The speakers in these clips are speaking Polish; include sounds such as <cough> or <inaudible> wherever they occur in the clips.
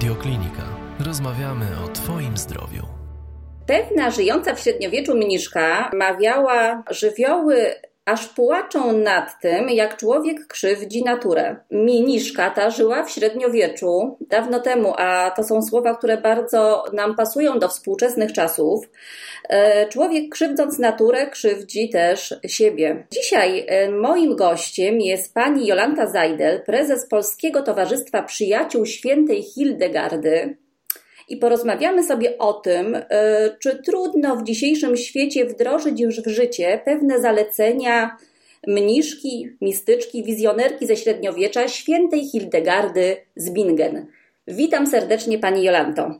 Radioklinika. Rozmawiamy o Twoim zdrowiu. Pewna żyjąca w średniowieczu mniszka mawiała żywioły aż płaczą nad tym, jak człowiek krzywdzi naturę. Miniszka ta żyła w średniowieczu dawno temu, a to są słowa, które bardzo nam pasują do współczesnych czasów. E, człowiek krzywdząc naturę krzywdzi też siebie. Dzisiaj e, moim gościem jest pani Jolanta Zajdel, prezes Polskiego Towarzystwa Przyjaciół Świętej Hildegardy i porozmawiamy sobie o tym, e, czy trudno w dzisiejszym świecie wdrożyć już w życie pewne zalecenia mniszki, mistyczki, wizjonerki ze średniowiecza świętej Hildegardy z Bingen. Witam serdecznie Pani Jolanto.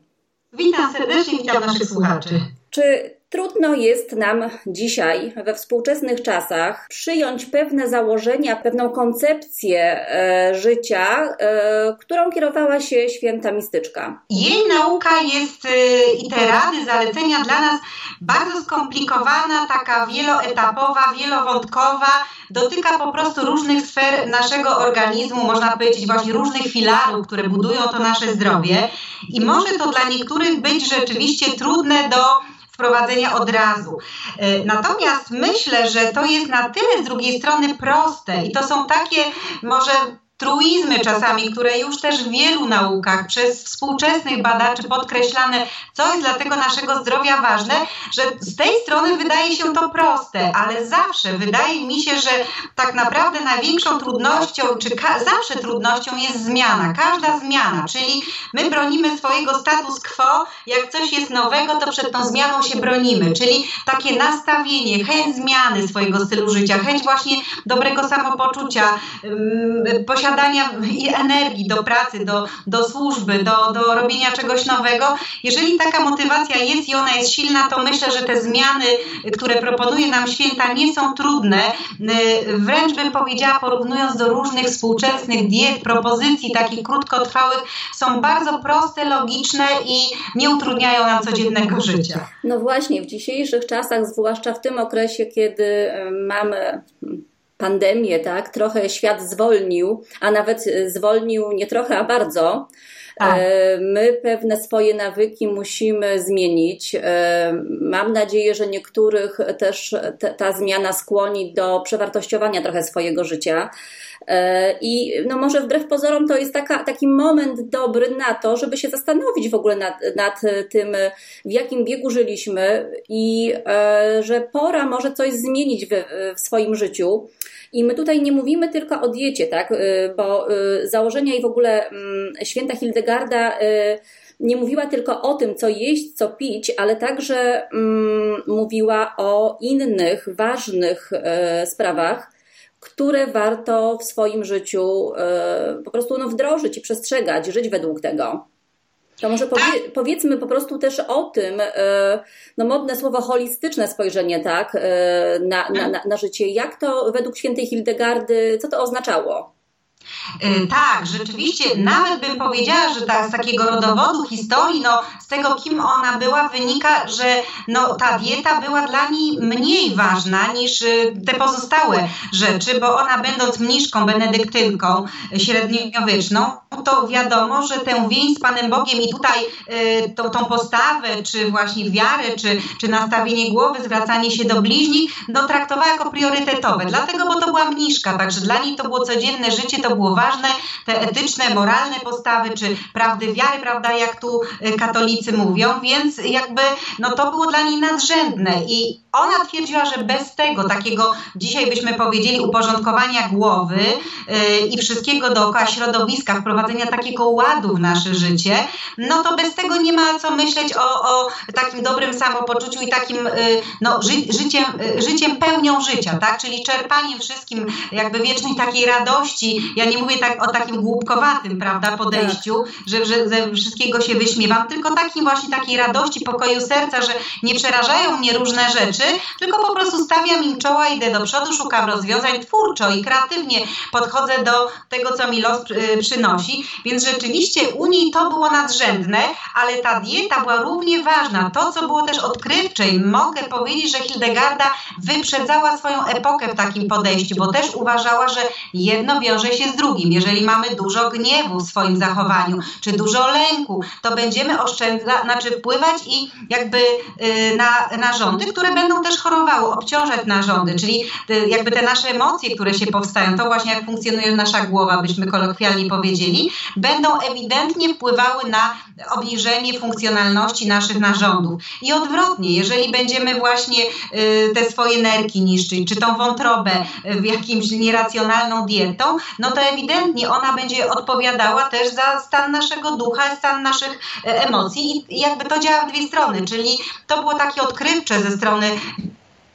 Witam serdecznie, witam naszych słuchaczy. Czy Trudno jest nam dzisiaj, we współczesnych czasach, przyjąć pewne założenia, pewną koncepcję e, życia, e, którą kierowała się święta mistyczka. Jej nauka jest e, i te rady, zalecenia dla nas bardzo skomplikowana, taka wieloetapowa, wielowątkowa, dotyka po prostu różnych sfer naszego organizmu, można powiedzieć właśnie różnych filarów, które budują to nasze zdrowie i może to dla niektórych być rzeczywiście trudne do wprowadzenia od razu. E, natomiast myślę, że to jest na tyle z drugiej strony proste i to są takie może truizmy czasami, które już też w wielu naukach przez współczesnych badaczy podkreślane, co jest dla tego naszego zdrowia ważne, że z tej strony wydaje się to proste, ale zawsze wydaje mi się, że tak naprawdę największą trudnością, czy zawsze trudnością jest zmiana, każda zmiana, czyli my bronimy swojego status quo, jak coś jest nowego, to przed tą zmianą się bronimy, czyli takie nastawienie, chęć zmiany swojego stylu życia, chęć właśnie dobrego samopoczucia, posiadania posiadania energii do pracy, do, do służby, do, do robienia czegoś nowego. Jeżeli taka motywacja jest i ona jest silna, to myślę, że te zmiany, które proponuje nam święta, nie są trudne. Wręcz bym powiedziała, porównując do różnych współczesnych diet, propozycji takich krótkotrwałych, są bardzo proste, logiczne i nie utrudniają nam codziennego życia. No właśnie, w dzisiejszych czasach, zwłaszcza w tym okresie, kiedy mamy pandemię, tak, trochę świat zwolnił, a nawet zwolnił nie trochę, a bardzo. Tak. E, my pewne swoje nawyki musimy zmienić. E, mam nadzieję, że niektórych też ta zmiana skłoni do przewartościowania trochę swojego życia. E, I no może wbrew pozorom to jest taka, taki moment dobry na to, żeby się zastanowić w ogóle nad, nad tym, w jakim biegu żyliśmy i że pora może coś zmienić w, w swoim życiu. I my tutaj nie mówimy tylko o diecie, tak? Bo założenia i w ogóle mm, święta Hildegarda nie mówiła tylko o tym, co jeść, co pić, ale także mm, mówiła o innych ważnych sprawach, które warto w swoim życiu po prostu no, wdrożyć i przestrzegać, żyć według tego. To może powie, powiedzmy po prostu też o tym, e, no modne słowo holistyczne spojrzenie, tak, e, na, na, na, na życie. Jak to według świętej Hildegardy, co to oznaczało? Y, tak, rzeczywiście, nawet bym powiedziała, że ta, z takiego rodowodu historii, no, z tego kim ona była, wynika, że no, ta dieta była dla niej mniej ważna niż y, te pozostałe rzeczy, bo ona będąc mniszką, benedyktynką średniowieczną, to wiadomo, że tę więź z Panem Bogiem i tutaj y, tą, tą postawę, czy właśnie wiarę, czy, czy nastawienie głowy, zwracanie się do bliźnich, no, traktowała jako priorytetowe. Dlatego, bo to była mniszka, także dla niej to było codzienne życie, to było ważne, te etyczne, moralne postawy, czy prawdy wiary, prawda, jak tu katolicy mówią, więc jakby no to było dla niej nadrzędne i ona twierdziła, że bez tego takiego, dzisiaj byśmy powiedzieli, uporządkowania głowy yy, i wszystkiego dookoła środowiska, wprowadzenia takiego ładu w nasze życie, no to bez tego nie ma co myśleć o, o takim dobrym samopoczuciu i takim yy, no, ży, życiem, yy, życiem pełnią życia, tak? Czyli czerpaniem wszystkim jakby wiecznej takiej radości. Ja nie mówię tak o takim głupkowatym, prawda, podejściu, że, że ze wszystkiego się wyśmiewam, tylko takim właśnie takiej radości, pokoju serca, że nie przerażają mnie różne rzeczy, tylko po prostu stawiam im czoła, idę do przodu, szukam rozwiązań twórczo i kreatywnie podchodzę do tego, co mi los y, przynosi. Więc rzeczywiście u niej to było nadrzędne, ale ta dieta była równie ważna. To, co było też odkrywcze i mogę powiedzieć, że Hildegarda wyprzedzała swoją epokę w takim podejściu, bo też uważała, że jedno wiąże się z drugim. Jeżeli mamy dużo gniewu w swoim zachowaniu, czy dużo lęku, to będziemy oszczędzać, znaczy wpływać i jakby y, na narządy, które będą też chorowały, obciążać narządy, czyli y, jakby te nasze emocje, które się powstają, to właśnie jak funkcjonuje nasza głowa, byśmy kolokwialnie powiedzieli, będą ewidentnie wpływały na obniżenie funkcjonalności naszych narządów. I odwrotnie, jeżeli będziemy właśnie y, te swoje nerki niszczyć, czy tą wątrobę w jakimś nieracjonalną dietą, no to ewidentnie ona będzie odpowiadała też za stan naszego ducha, stan naszych e, emocji i jakby to działa w dwie strony, czyli to było takie odkrywcze ze strony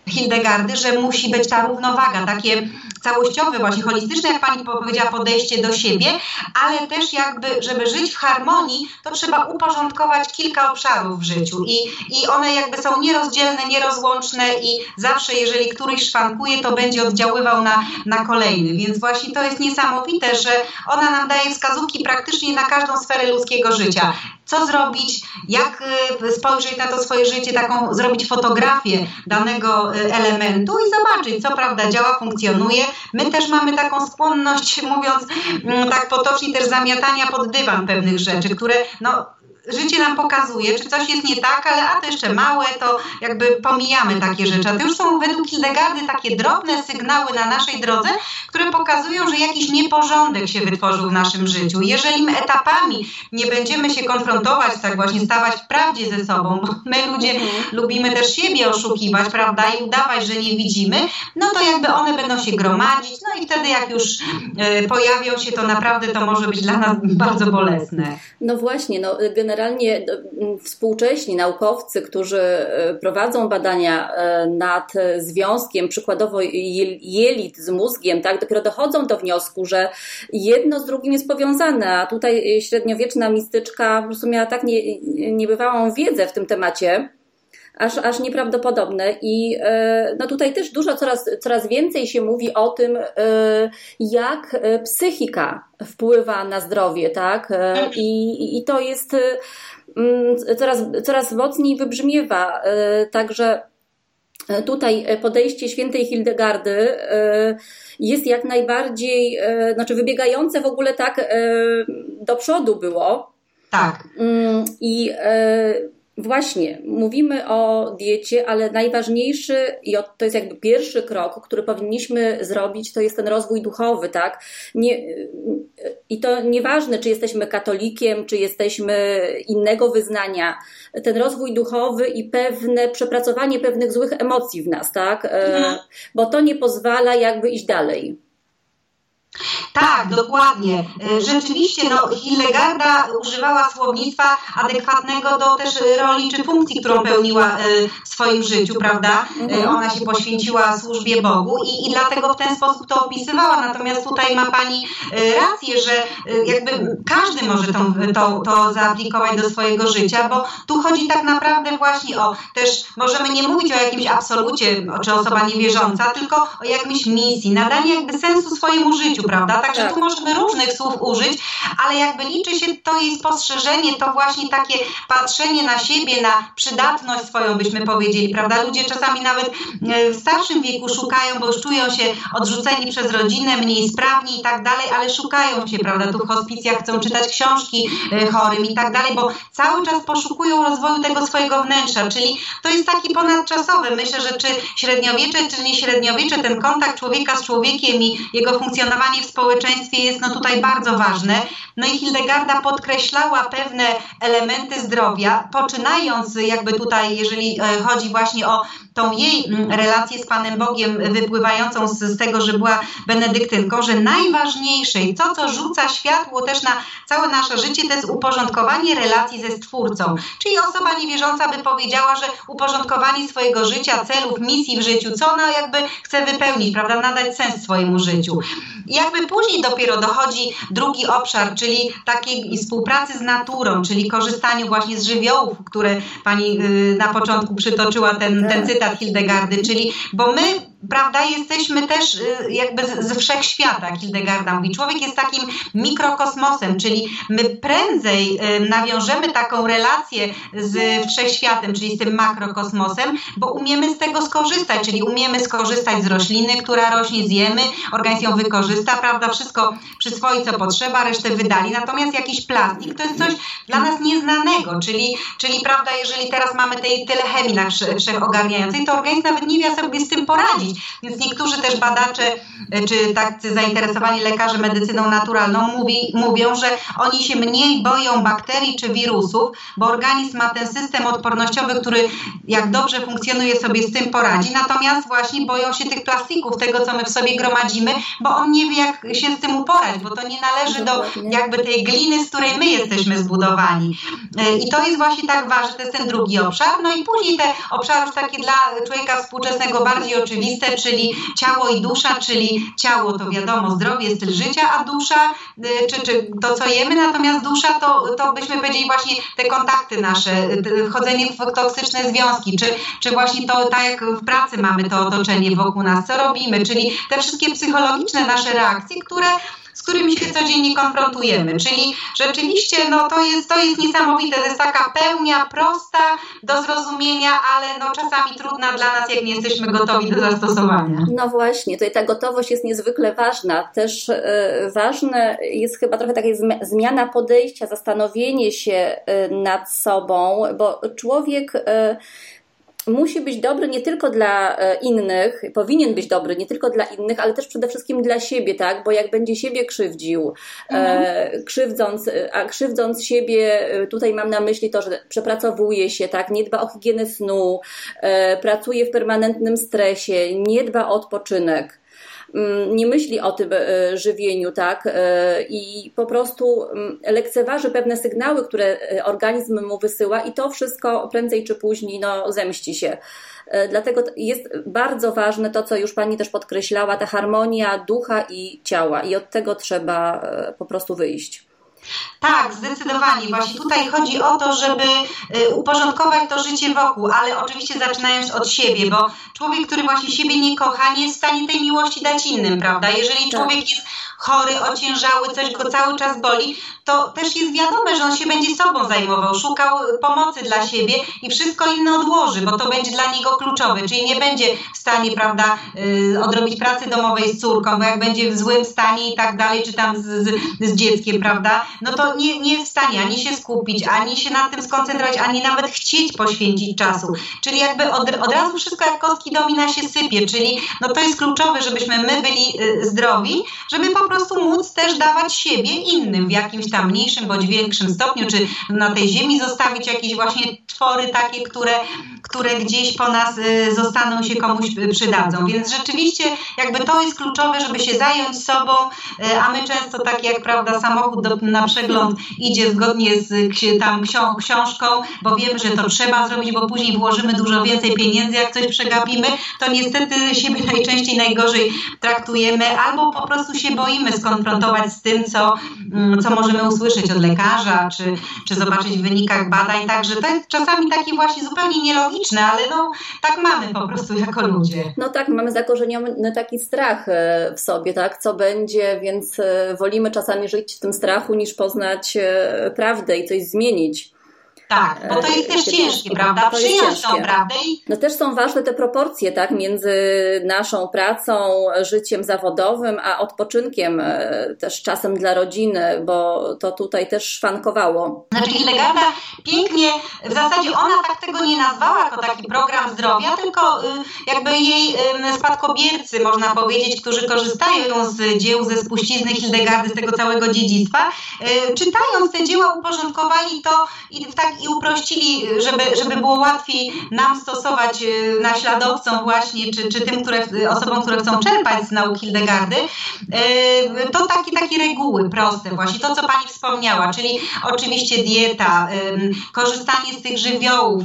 Hildegardy, że musi być ta równowaga, takie całościowe, właśnie holistyczne, jak Pani powiedziała, podejście do siebie, ale też jakby, żeby żyć w harmonii, to trzeba uporządkować kilka obszarów w życiu i, i one jakby są nierozdzielne, nierozłączne i zawsze, jeżeli któryś szwankuje, to będzie oddziaływał na, na kolejny, więc właśnie to jest niesamowite, że ona nam daje wskazówki praktycznie na każdą sferę ludzkiego życia co zrobić, jak y, spojrzeć na to swoje życie, taką zrobić fotografię danego y, elementu i zobaczyć, co prawda działa, funkcjonuje. My też mamy taką skłonność, <laughs> mówiąc mm, tak potocznie, też zamiatania pod dywan pewnych rzeczy, które no, życie nam pokazuje, czy coś jest nie tak, ale a to jeszcze małe, to jakby pomijamy takie rzeczy. A to już są według Hildegardy takie drobne sygnały na naszej drodze, które pokazują, że jakiś nieporządek się wytworzył w naszym życiu. Jeżeli my etapami nie będziemy się konfrontować, tak właśnie stawać w prawdzie ze sobą, bo my ludzie lubimy też siebie oszukiwać, prawda, i udawać, że nie widzimy, no to jakby one będą się gromadzić, no i wtedy jak już y, pojawią się, to naprawdę to może być dla nas bardzo bolesne. No właśnie, no generalnie generalnie współcześni naukowcy, którzy e, prowadzą badania e, nad związkiem przykładowo jelit z mózgiem, tak, dopiero dochodzą do wniosku, że jedno z drugim jest powiązane, a tutaj średniowieczna mistyczka po prostu miała tak nie, niebywałą wiedzę w tym temacie, aż, aż nieprawdopodobne. I e, no tutaj też dużo, coraz, coraz więcej się mówi o tym, jak psychika wpływa na zdrowie, tak? E, I, i to jest mm, coraz, coraz mocniej wybrzmiewa. E, także tutaj podejście świętej Hildegardy jest jak najbardziej, znaczy wybiegające w ogóle tak do przodu było. Tak. Mm, I Właśnie, mówimy o diecie, ale najważniejszy i to jest jakby pierwszy krok, który powinniśmy zrobić, to jest ten rozwój duchowy, tak? Nie, I to nieważne, czy jesteśmy katolikiem, czy jesteśmy innego wyznania. Ten rozwój duchowy i pewne przepracowanie pewnych złych emocji w nas, tak? E, mhm. Bo to nie pozwala jakby iść dalej. Tak, dokładnie. E, rzeczywiście no, Hillegarda używała słownictwa adekwatnego do też roli czy funkcji, którą pełniła e, w swoim życiu, prawda? E. Ona się poświęciła służbie Bogu i, i dlatego w ten sposób to opisywała. Natomiast tutaj ma Pani rację, że jakby każdy może to, to, to zaaplikować do swojego życia, bo tu chodzi tak naprawdę właśnie o też, możemy nie mówić o jakimś absolucie, czy osoba niewierząca, tylko o jakimś misji, nadanie jakby sensu swojemu życiu, prawda? Także tak. tu możemy różnych słów użyć, ale jakby liczy się to jej spostrzeżenie, to właśnie takie patrzenie na siebie, na przydatność swoją, byśmy powiedzieli, prawda? Ludzie czasami nawet e, w starszym wieku szukają, bo już czują się odrzuceni przez rodzinę, mniej sprawni i tak dalej, ale szukają się, prawda? Tu w hospicjach chcą czytać książki e, chorym i tak dalej, bo cały czas poszukują rozwoju tego swojego wnętrza, czyli to jest taki ponadczasowy. Myślę, że czy średniowiecze, czy nie średniowiecze, ten kontakt człowieka z człowiekiem i jego funkcjonowanie w społeczeństwie jest no tutaj bardzo ważne. No i Hildegarda podkreślała pewne elementy zdrowia, poczynając jakby tutaj, jeżeli e, chodzi właśnie o tą jej mm, relację z Panem Bogiem wypływającą z, z tego, że była benedyktynką, że najważniejsze i to, co rzuca światło też na całe nasze życie, to jest uporządkowanie relacji ze Stwórcą. Czyli osoba niewierząca by powiedziała, że uporządkowanie swojego życia, celów, misji w życiu, co ona jakby chce wypełnić, prawda, nadać sens swojemu życiu. Jakby później dopiero dochodzi drugi obszar, czyli takiej współpracy z naturą, czyli korzystaniu właśnie z żywiołów, które Pani y, na początku przytoczyła ten, ten cytat Hildegardy, czyli bo my prawda, jesteśmy też y, jakby z, z wszechświata, Hildegarda mówi. Człowiek jest takim mikrokosmosem, czyli my prędzej y, nawiążemy taką relację z wszechświatem, czyli z tym makrokosmosem, bo umiemy z tego skorzystać, czyli umiemy skorzystać z rośliny, która rośnie, zjemy, organizm ją wykorzysta, prawda, wszystko przyswoi co potrzeba, resztę wydali. Natomiast jakiś plastik to jest coś dla nas nieznanego, czyli, czyli prawda, jeżeli teraz mamy tej, tyle chemii na wszechogarniającej, to organizm nawet nie wie sobie z tym poradzić. Więc niektórzy też badacze, e, czy tacy zainteresowani lekarze medycyną naturalną mówi, mówią, że oni się mniej boją bakterii czy wirusów, bo organizm ma ten system odpornościowy, który jak dobrze funkcjonuje sobie z tym poradzi. Natomiast właśnie boją się tych plastików, tego co my w sobie gromadzimy, bo on nie wie jak się z tym uporać, bo to nie należy do jakby tej gliny, z której my jesteśmy zbudowani. E, I to jest właśnie tak ważne, to jest ten drugi obszar. No i później te obszary już takie dla człowieka współczesnego bardziej oczywiste, czyli ciało i dusza, czyli ciało to wiadomo zdrowie, styl życia, a dusza, e, czy, czy to co jemy, natomiast dusza to, to byśmy powiedzieli właśnie te kontakty nasze, wchodzenie w toksyczne związki, czy, czy właśnie to tak jak w pracy mamy to otoczenie wokół nas, co robimy, czyli te wszystkie psychologiczne nasze reakcje, które którymi się codziennie konfrontujemy. Czyli rzeczywiście no, to, jest, to jest niesamowite, to jest taka pełnia prosta do zrozumienia, ale no, czasami trudna dla nas, jak nie jesteśmy gotowi do zastosowania. No właśnie, tutaj ta gotowość jest niezwykle ważna. Też yy, ważne jest chyba trochę taka zmiana podejścia, zastanowienie się yy, nad sobą, bo człowiek yy, musi być dobry nie tylko dla e, innych, powinien być dobry nie tylko dla innych, ale też przede wszystkim dla siebie, tak? Bo jak będzie siebie krzywdził, e, mhm. krzywdząc, a krzywdząc siebie, e, tutaj mam na myśli to, że przepracowuje się, tak? Nie dba o higienę snu, pracuje w permanentnym stresie, nie dba o odpoczynek nie myśli o tym e, żywieniu, tak? E, I po prostu mm, lekceważy pewne sygnały, które e, organizm mu wysyła, i to wszystko prędzej czy później no, zemści się. Dlatego jest bardzo ważne to, co już Pani też podkreślała, ta harmonia ducha i ciała, i od tego trzeba po prostu wyjść. Tak, zdecydowanie. Właśnie tutaj chodzi o to, żeby y, uporządkować to życie wokół, ale oczywiście zaczynając od siebie, bo człowiek, który właśnie siebie nie kocha, nie jest w stanie tej miłości dać innym, prawda? Jeżeli tak. człowiek jest chory, ociężały, coś go cały czas boli, to też jest wiadome, że on się będzie sobą zajmował, szukał pomocy dla siebie i wszystko inne odłoży, bo to będzie dla niego kluczowe, czyli nie będzie w stanie, prawda, yy, odrobić pracy domowej z córką, bo jak będzie w złym stanie i tak dalej, czy tam z, z, z dzieckiem, prawda, no to nie, nie jest w stanie ani się skupić, ani się nad tym skoncentrować, ani nawet chcieć poświęcić czasu. Czyli jakby od, od razu wszystko jak kostki domina się sypie, czyli no to jest kluczowe, żebyśmy my byli y, zdrowi, żeby po prostu móc też dawać siebie innym w jakimś tam mniejszym bądź większym stopniu, czy na tej ziemi zostawić jakieś właśnie twory takie, które, które gdzieś po nas y, zostaną się komuś przydadzą. Więc rzeczywiście jakby to jest kluczowe, żeby się zająć sobą, y, a my często tak jak prawda samochód do, na przegląd idzie zgodnie z tam książką, bo wiemy, że to trzeba zrobić, bo później włożymy dużo więcej pieniędzy, jak coś przegapimy, to niestety siebie <laughs> najczęściej najgorzej traktujemy albo po prostu się boimy skonfrontować z tym, co, mm, co możemy usłyszeć od lekarza, czy, czy zobaczyć w wynikach badań. Także to jest czasami takie właśnie zupełnie nielogiczne, ale no tak mamy po prostu jako ludzie. No tak, mamy zakorzeniony taki strach e, w sobie, tak, co będzie, więc e, wolimy czasami żyć w tym strachu niż poznać e, prawdę i coś zmienić. Tak, bo to jest też ciężkie, prawda? Przyjąć tą prawdę. No też są ważne te proporcje, tak, między naszą pracą, życiem zawodowym, a odpoczynkiem, e, też czasem dla rodziny, bo to tutaj też szwankowało. Znaczy Hildegarda pięknie, w zasadzie ona tak tego nie nazwała jako taki program zdrowia, tylko y, jakby jej spadkobiercy, można powiedzieć, którzy korzystają z dzieł ze spuścizny Hildegardy, z tego całego dziedzictwa, y, czytając te dzieła uporządkowali to i w taki i uprościli, żeby, żeby było łatwiej nam stosować y, naśladowcom właśnie, czy, czy tym, które, osobom, które chcą czerpać z nauk Hildegardy, y, to takie, takie reguły proste właśnie, to co Pani wspomniała, czyli oczywiście dieta, korzystanie z tych żywiołów,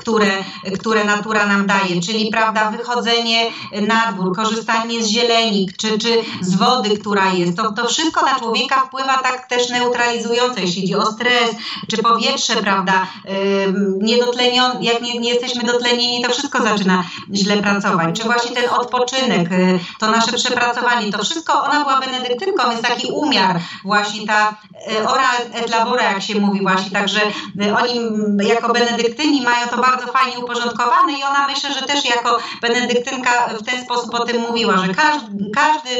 które, które natura nam daje, czyli prawda, wychodzenie na dwór, korzystanie z zieleni, czy, czy z wody, która jest, to, to wszystko na człowieka wpływa tak też neutralizująco, jeśli chodzi o stres, czy powietrze, powietrze, prawda, jak nie, nie jesteśmy dotlenieni, to wszystko zaczyna źle pracować. Czy właśnie ten odpoczynek, to nasze przepracowanie, to wszystko, ona była benedyktynką, jest taki umiar, właśnie ta ora et labora, jak się mówi właśnie, także oni jako benedyktyni mają to bardzo fajnie uporządkowane i ona myślę, że też jako benedyktynka w ten sposób o tym mówiła, że każdy, każdy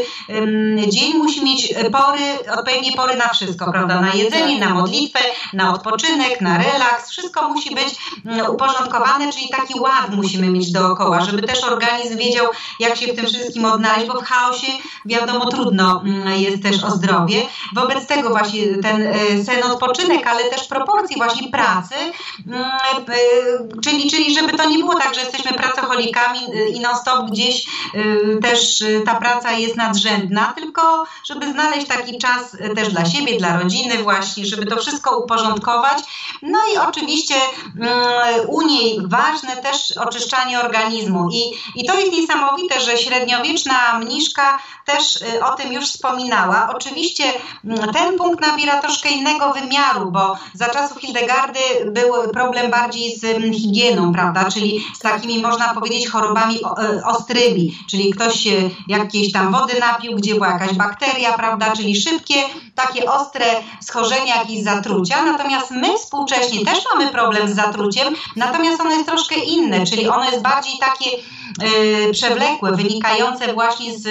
dzień musi mieć pory, odpowiednie pory na wszystko, prawda? Na jedzenie, na modlitwę, na odpoczynek, na relaks. Wszystko musi być mm, uporządkowane, czyli taki ład musimy mieć dookoła, żeby też organizm wiedział, jak się w tym wszystkim odnaleźć, bo w chaosie wiadomo trudno mm, jest też o zdrowie. Wobec tego właśnie ten e, sen odpoczynek, ale też proporcji właśnie pracy, mm, e, czyli, czyli żeby to nie było tak, że jesteśmy pracocholikami e, i non stop gdzieś też ta praca jest nadrzędna, tylko żeby znaleźć taki czas też dla siebie, dla rodziny właśnie, żeby to wszystko uporządkować. No i oczywiście mm, u niej ważne też oczyszczanie organizmu. I, i to jest niesamowite, że średniowieczna mniszka też y, o tym już wspominała. Oczywiście mm, ten punkt nabiera troszkę innego wymiaru, bo za czasów Hildegardy był problem bardziej z mm, higieną, prawda, czyli z takimi można powiedzieć chorobami y, ostrymi, czyli ktoś się jakiejś tam wody napił, gdzie była jakaś bakteria, prawda, czyli szybkie, takie ostre schorzenia, jakieś zatrucia, natomiast my współcześnie też mamy problem z zatruciem, natomiast ono jest troszkę inne, czyli ono jest bardziej takie y, przewlekłe, wynikające właśnie z,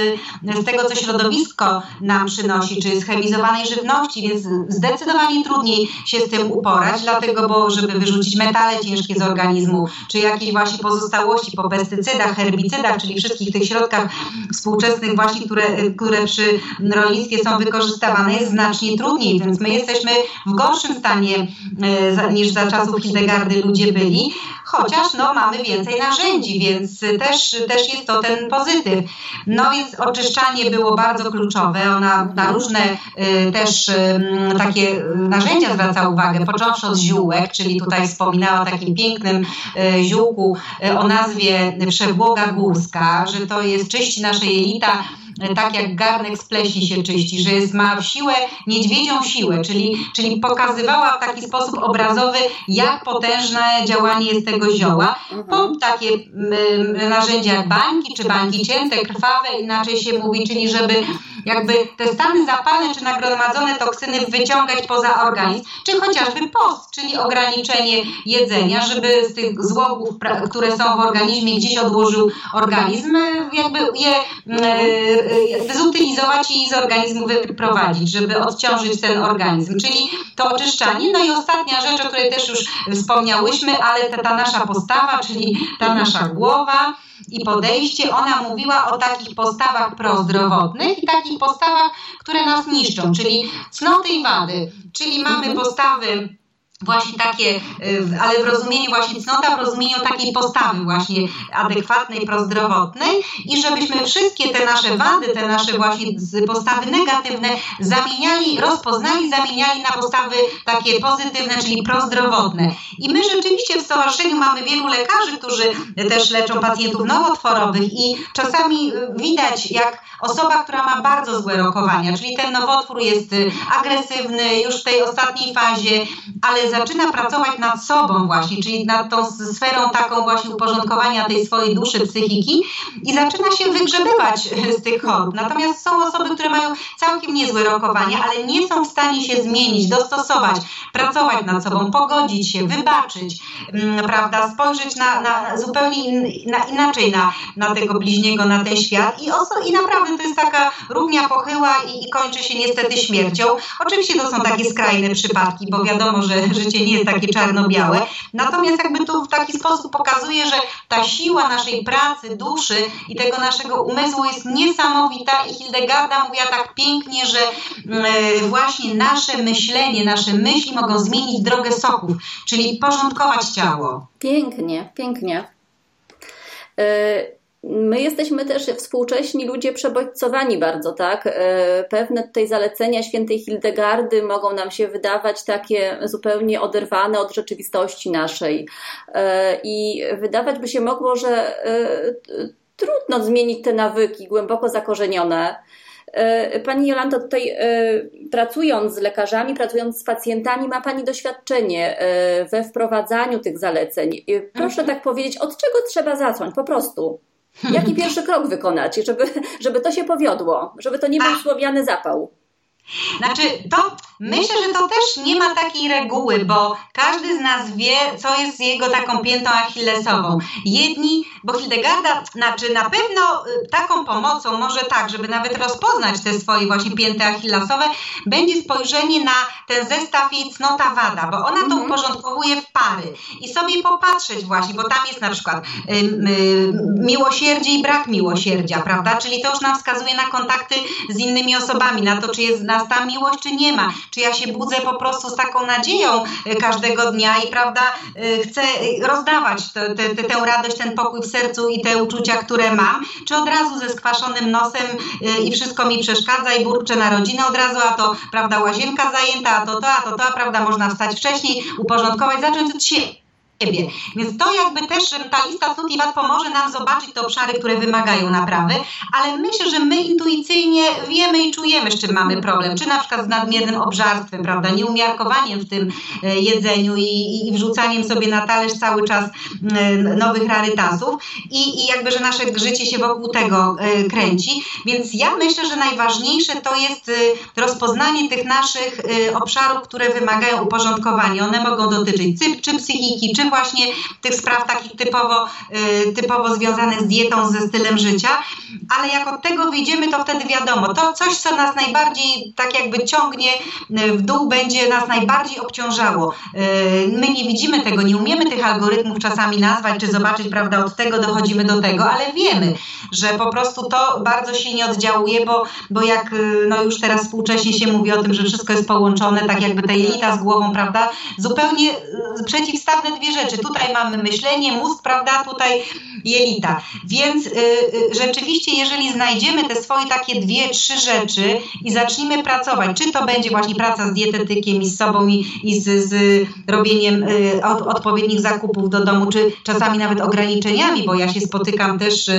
z tego, co środowisko nam przynosi, czy z chemizowanej żywności, więc zdecydowanie trudniej się z tym uporać, dlatego, bo żeby wyrzucić metale ciężkie z organizmu, czy jakieś właśnie pozostałości po pestycydach, herbicydach, czyli wszystkich tych środkach współczesnych właśnie, które, które przy rolnictwie są wykorzystywane, jest znacznie trudniej, więc my jesteśmy w gorszym stanie niż za czasów Hildegardy ludzie byli, chociaż no, mamy więcej narzędzi, więc też, też jest to ten pozytyw. No więc oczyszczanie było bardzo kluczowe. Ona na różne y, też takie narzędzia zwraca uwagę, począwszy od ziółek, czyli tutaj wspominała o takim pięknym y, ziółku o nazwie przebłoga górska, że to jest czyści nasze jelita tak jak garnek z pleśni się czyści, że jest, ma siłę, niedźwiedzią siłę, czyli, czyli pokazywała w taki sposób obrazowy, jak potężne działanie jest tego zioła. Po takie y, narzędzia jak bańki, czy bańki cięte, krwawe, inaczej się mówi, czyli żeby jakby te stany zapalne czy nagromadzone toksyny wyciągać poza organizm, czy chociażby post, czyli ograniczenie jedzenia, żeby z tych złogów, które są w organizmie, gdzieś odłożył organizm, jakby je zutylizować i z organizmu wyprowadzić, żeby odciążyć ten organizm, czyli to oczyszczanie. No i ostatnia rzecz, o której też już wspomniałyśmy, ale ta, ta nasza postawa, czyli ta nasza głowa, i podejście, ona mówiła o takich postawach prozdrowotnych i takich postawach, które nas niszczą, czyli cnoty i wady. Czyli mamy postawy właśnie takie, y, ale w rozumieniu właśnie cnota, w rozumieniu takiej postawy właśnie adekwatnej, prozdrowotnej i żebyśmy wszystkie te nasze wady, te nasze właśnie postawy negatywne zamieniali, rozpoznali, zamieniali na postawy takie pozytywne, czyli prozdrowotne. I my rzeczywiście w stowarzyszeniu mamy wielu lekarzy, którzy też leczą pacjentów nowotworowych i czasami widać, jak osoba, która ma bardzo złe rokowania, czyli ten nowotwór jest agresywny już w tej ostatniej fazie, ale zaczyna pracować nad sobą właśnie, czyli nad tą sferą taką właśnie uporządkowania tej swojej duszy, psychiki i zaczyna się wygrzebywać z tych chorób. Natomiast są osoby, które mają całkiem niezłe rokowania, ale nie są w stanie się zmienić, dostosować, pracować nad sobą, pogodzić się, wybaczyć, mm, prawda, spojrzeć na, na zupełnie in, na, inaczej na, na tego bliźniego, na ten świat i, oso, i naprawdę to jest taka równia pochyła i, i kończy się niestety śmiercią. Oczywiście to są takie skrajne przypadki, bo wiadomo, że życie nie jest takie czarno-białe. Natomiast jakby tu w taki sposób pokazuje, że ta siła naszej pracy, duszy i tego naszego umysłu jest niesamowita i Hildegarda mówiła tak pięknie, że mm, właśnie nasze myślenie, nasze myśli mogą zmienić drogę soków, czyli porządkować ciało. Pięknie, pięknie. Y My jesteśmy też współcześni ludzie przebodźcowani bardzo, tak? E, pewne tutaj zalecenia świętej Hildegardy mogą nam się wydawać takie zupełnie oderwane od rzeczywistości naszej. E, I wydawać by się mogło, że e, trudno zmienić te nawyki głęboko zakorzenione pani Jolanta, tutaj pracując z lekarzami, pracując z pacjentami, ma Pani doświadczenie we wprowadzaniu tych zaleceń. Proszę mhm. tak powiedzieć, od czego trzeba zacząć? Po prostu. Jaki <laughs> pierwszy krok wykonać, żeby, żeby to się powiodło, żeby to nie był słowiany zapał? Znaczy, to myślę, że to też nie ma takiej reguły, bo każdy z nas wie, co jest jego taką piętą achillesową. Jedni, bo Hildegarda, znaczy na pewno y, taką pomocą, może tak, żeby nawet rozpoznać te swoje właśnie pięty achillesowe, będzie spojrzenie na ten zestaw jej cnota wada, bo ona to mhm. uporządkowuje w pary i sobie popatrzeć właśnie, bo tam jest na przykład y, y, miłosierdzie i brak miłosierdzia, prawda? Czyli to już nam wskazuje na kontakty z innymi osobami, na to, czy jest nas ta miłość, czy nie ma. Czy ja się budzę po prostu z taką nadzieją y, każdego dnia i prawda, y, chcę rozdawać te, te, tę radość, ten pokój w sercu i te uczucia, które mam, czy od razu ze skwaszonym nosem i wszystko mi przeszkadza i burczę na rodzinę od razu, a to prawda, łazienka zajęta, a to to, a to to, a prawda, można wstać wcześniej, uporządkować, zacząć od siebie siebie. Więc to jakby też ta lista cnót i pomoże nam zobaczyć te obszary, które wymagają naprawy, ale myślę, że my intuicyjnie wiemy i czujemy, z czym mamy problem. Czy na przykład z nadmiernym obżarstwem, prawda, nieumiarkowaniem w tym e, jedzeniu i, i wrzucaniem sobie na talerz cały czas e, nowych rarytasów i, i jakby, że nasze życie się wokół tego e, kręci. Więc ja myślę, że najważniejsze to jest rozpoznanie tych naszych obszarów, które wymagają uporządkowania. One mogą dotyczyć czy psychiki, czy właśnie tych spraw takich typowo, y, typowo związanych z dietą, ze stylem życia, ale jak od tego wyjdziemy, to wtedy wiadomo, to coś, co nas najbardziej tak jakby ciągnie y, w dół, będzie nas najbardziej obciążało. Y, my nie widzimy tego, nie umiemy tych algorytmów czasami nazwać, czy zobaczyć, prawda, od tego dochodzimy do tego, ale wiemy, że po prostu to bardzo silnie oddziałuje, bo, bo jak no już teraz współcześnie się mówi o tym, że wszystko jest połączone, tak jakby ta jelita z głową, prawda, zupełnie przeciwstawne dwie rzeczy. Tutaj mamy myślenie, mózg, prawda, tutaj jelita. Więc y, y, rzeczywiście, jeżeli znajdziemy te swoje takie dwie, trzy rzeczy i zaczniemy pracować, czy to będzie właśnie praca z dietetykiem i z sobą i, i z, z robieniem y, od, odpowiednich zakupów do domu, czy czasami nawet ograniczeniami, bo ja się spotykam też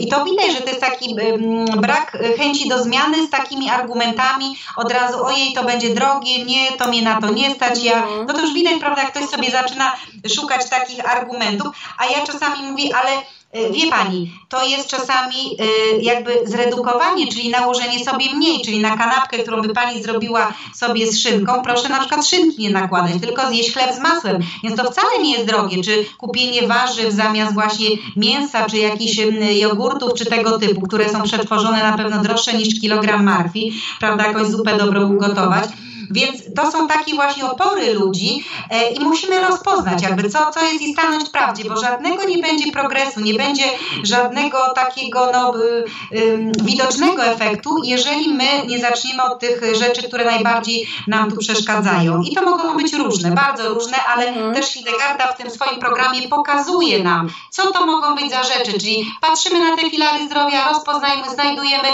i to widać, że to jest taki brak chęci do zmiany z takimi argumentami od razu, ojej, to będzie drogie, nie, to mnie na to nie stać, ja, no to już widać, prawda, jak ktoś sobie zaczyna szukać takich argumentów, a ja czasami mówię, ale e, Wie Pani, to jest czasami e, jakby zredukowanie, czyli nałożenie sobie mniej, czyli na kanapkę, którą by Pani zrobiła sobie z szynką, proszę na przykład szynki nie nakładać, tylko zjeść chleb z masłem. Więc to wcale nie jest drogie, czy kupienie warzyw zamiast właśnie mięsa, czy jakichś jogurtów, czy tego typu, które są przetworzone na pewno droższe niż kilogram marfi, prawda, jakąś zupę dobrą ugotować. Więc to są takie właśnie opory ludzi e, i musimy rozpoznać jakby co, co jest i stanąć w prawdzie, bo żadnego nie będzie progresu, nie będzie żadnego takiego no, y, widocznego efektu, jeżeli my nie zaczniemy od tych rzeczy, które najbardziej nam tu przeszkadzają. I to mogą być różne, bardzo różne, ale mhm. też Hildegarda w tym swoim programie pokazuje nam, co to mogą być za rzeczy, czyli patrzymy na te filary zdrowia, rozpoznajmy, znajdujemy,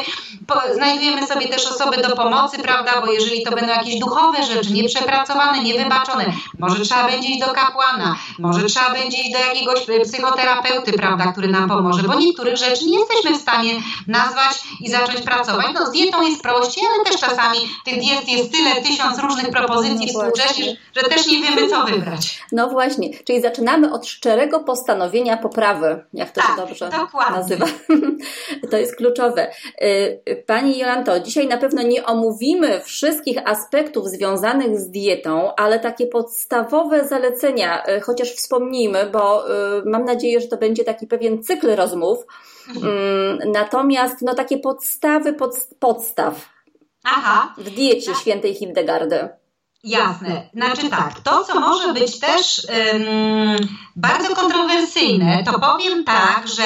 po, znajdujemy sobie też osoby do pomocy, prawda, bo jeżeli to będą jakieś duchowe rzeczy, nieprzepracowane, niewybaczone. Może trzeba będzie iść do kapłana, może trzeba będzie iść do jakiegoś psychoterapeuty, prawda, który nam pomoże, bo niektórych rzeczy nie jesteśmy w stanie nazwać i zacząć pracować. No z dietą jest prościej, ale też czasami tych diet jest tyle, tysiąc różnych propozycji no współcześnie, że też nie wiemy, co wybrać. No właśnie, czyli zaczynamy od szczerego postanowienia poprawy, jak to tak, się dobrze dokładnie. nazywa. <laughs> to jest kluczowe. Y, pani Jolanto, dzisiaj na pewno nie omówimy wszystkich aspektów aspektów związanych z dietą, ale takie podstawowe zalecenia, e, chociaż wspomnijmy, bo e, mam nadzieję, że to będzie taki pewien cykl rozmów. Mm, natomiast no, takie podstawy pod, podstaw Aha. w diecie świętej Hildegardy. Jasne. Znaczy tak, to co może być też um, bardzo kontrowersyjne, to powiem tak, że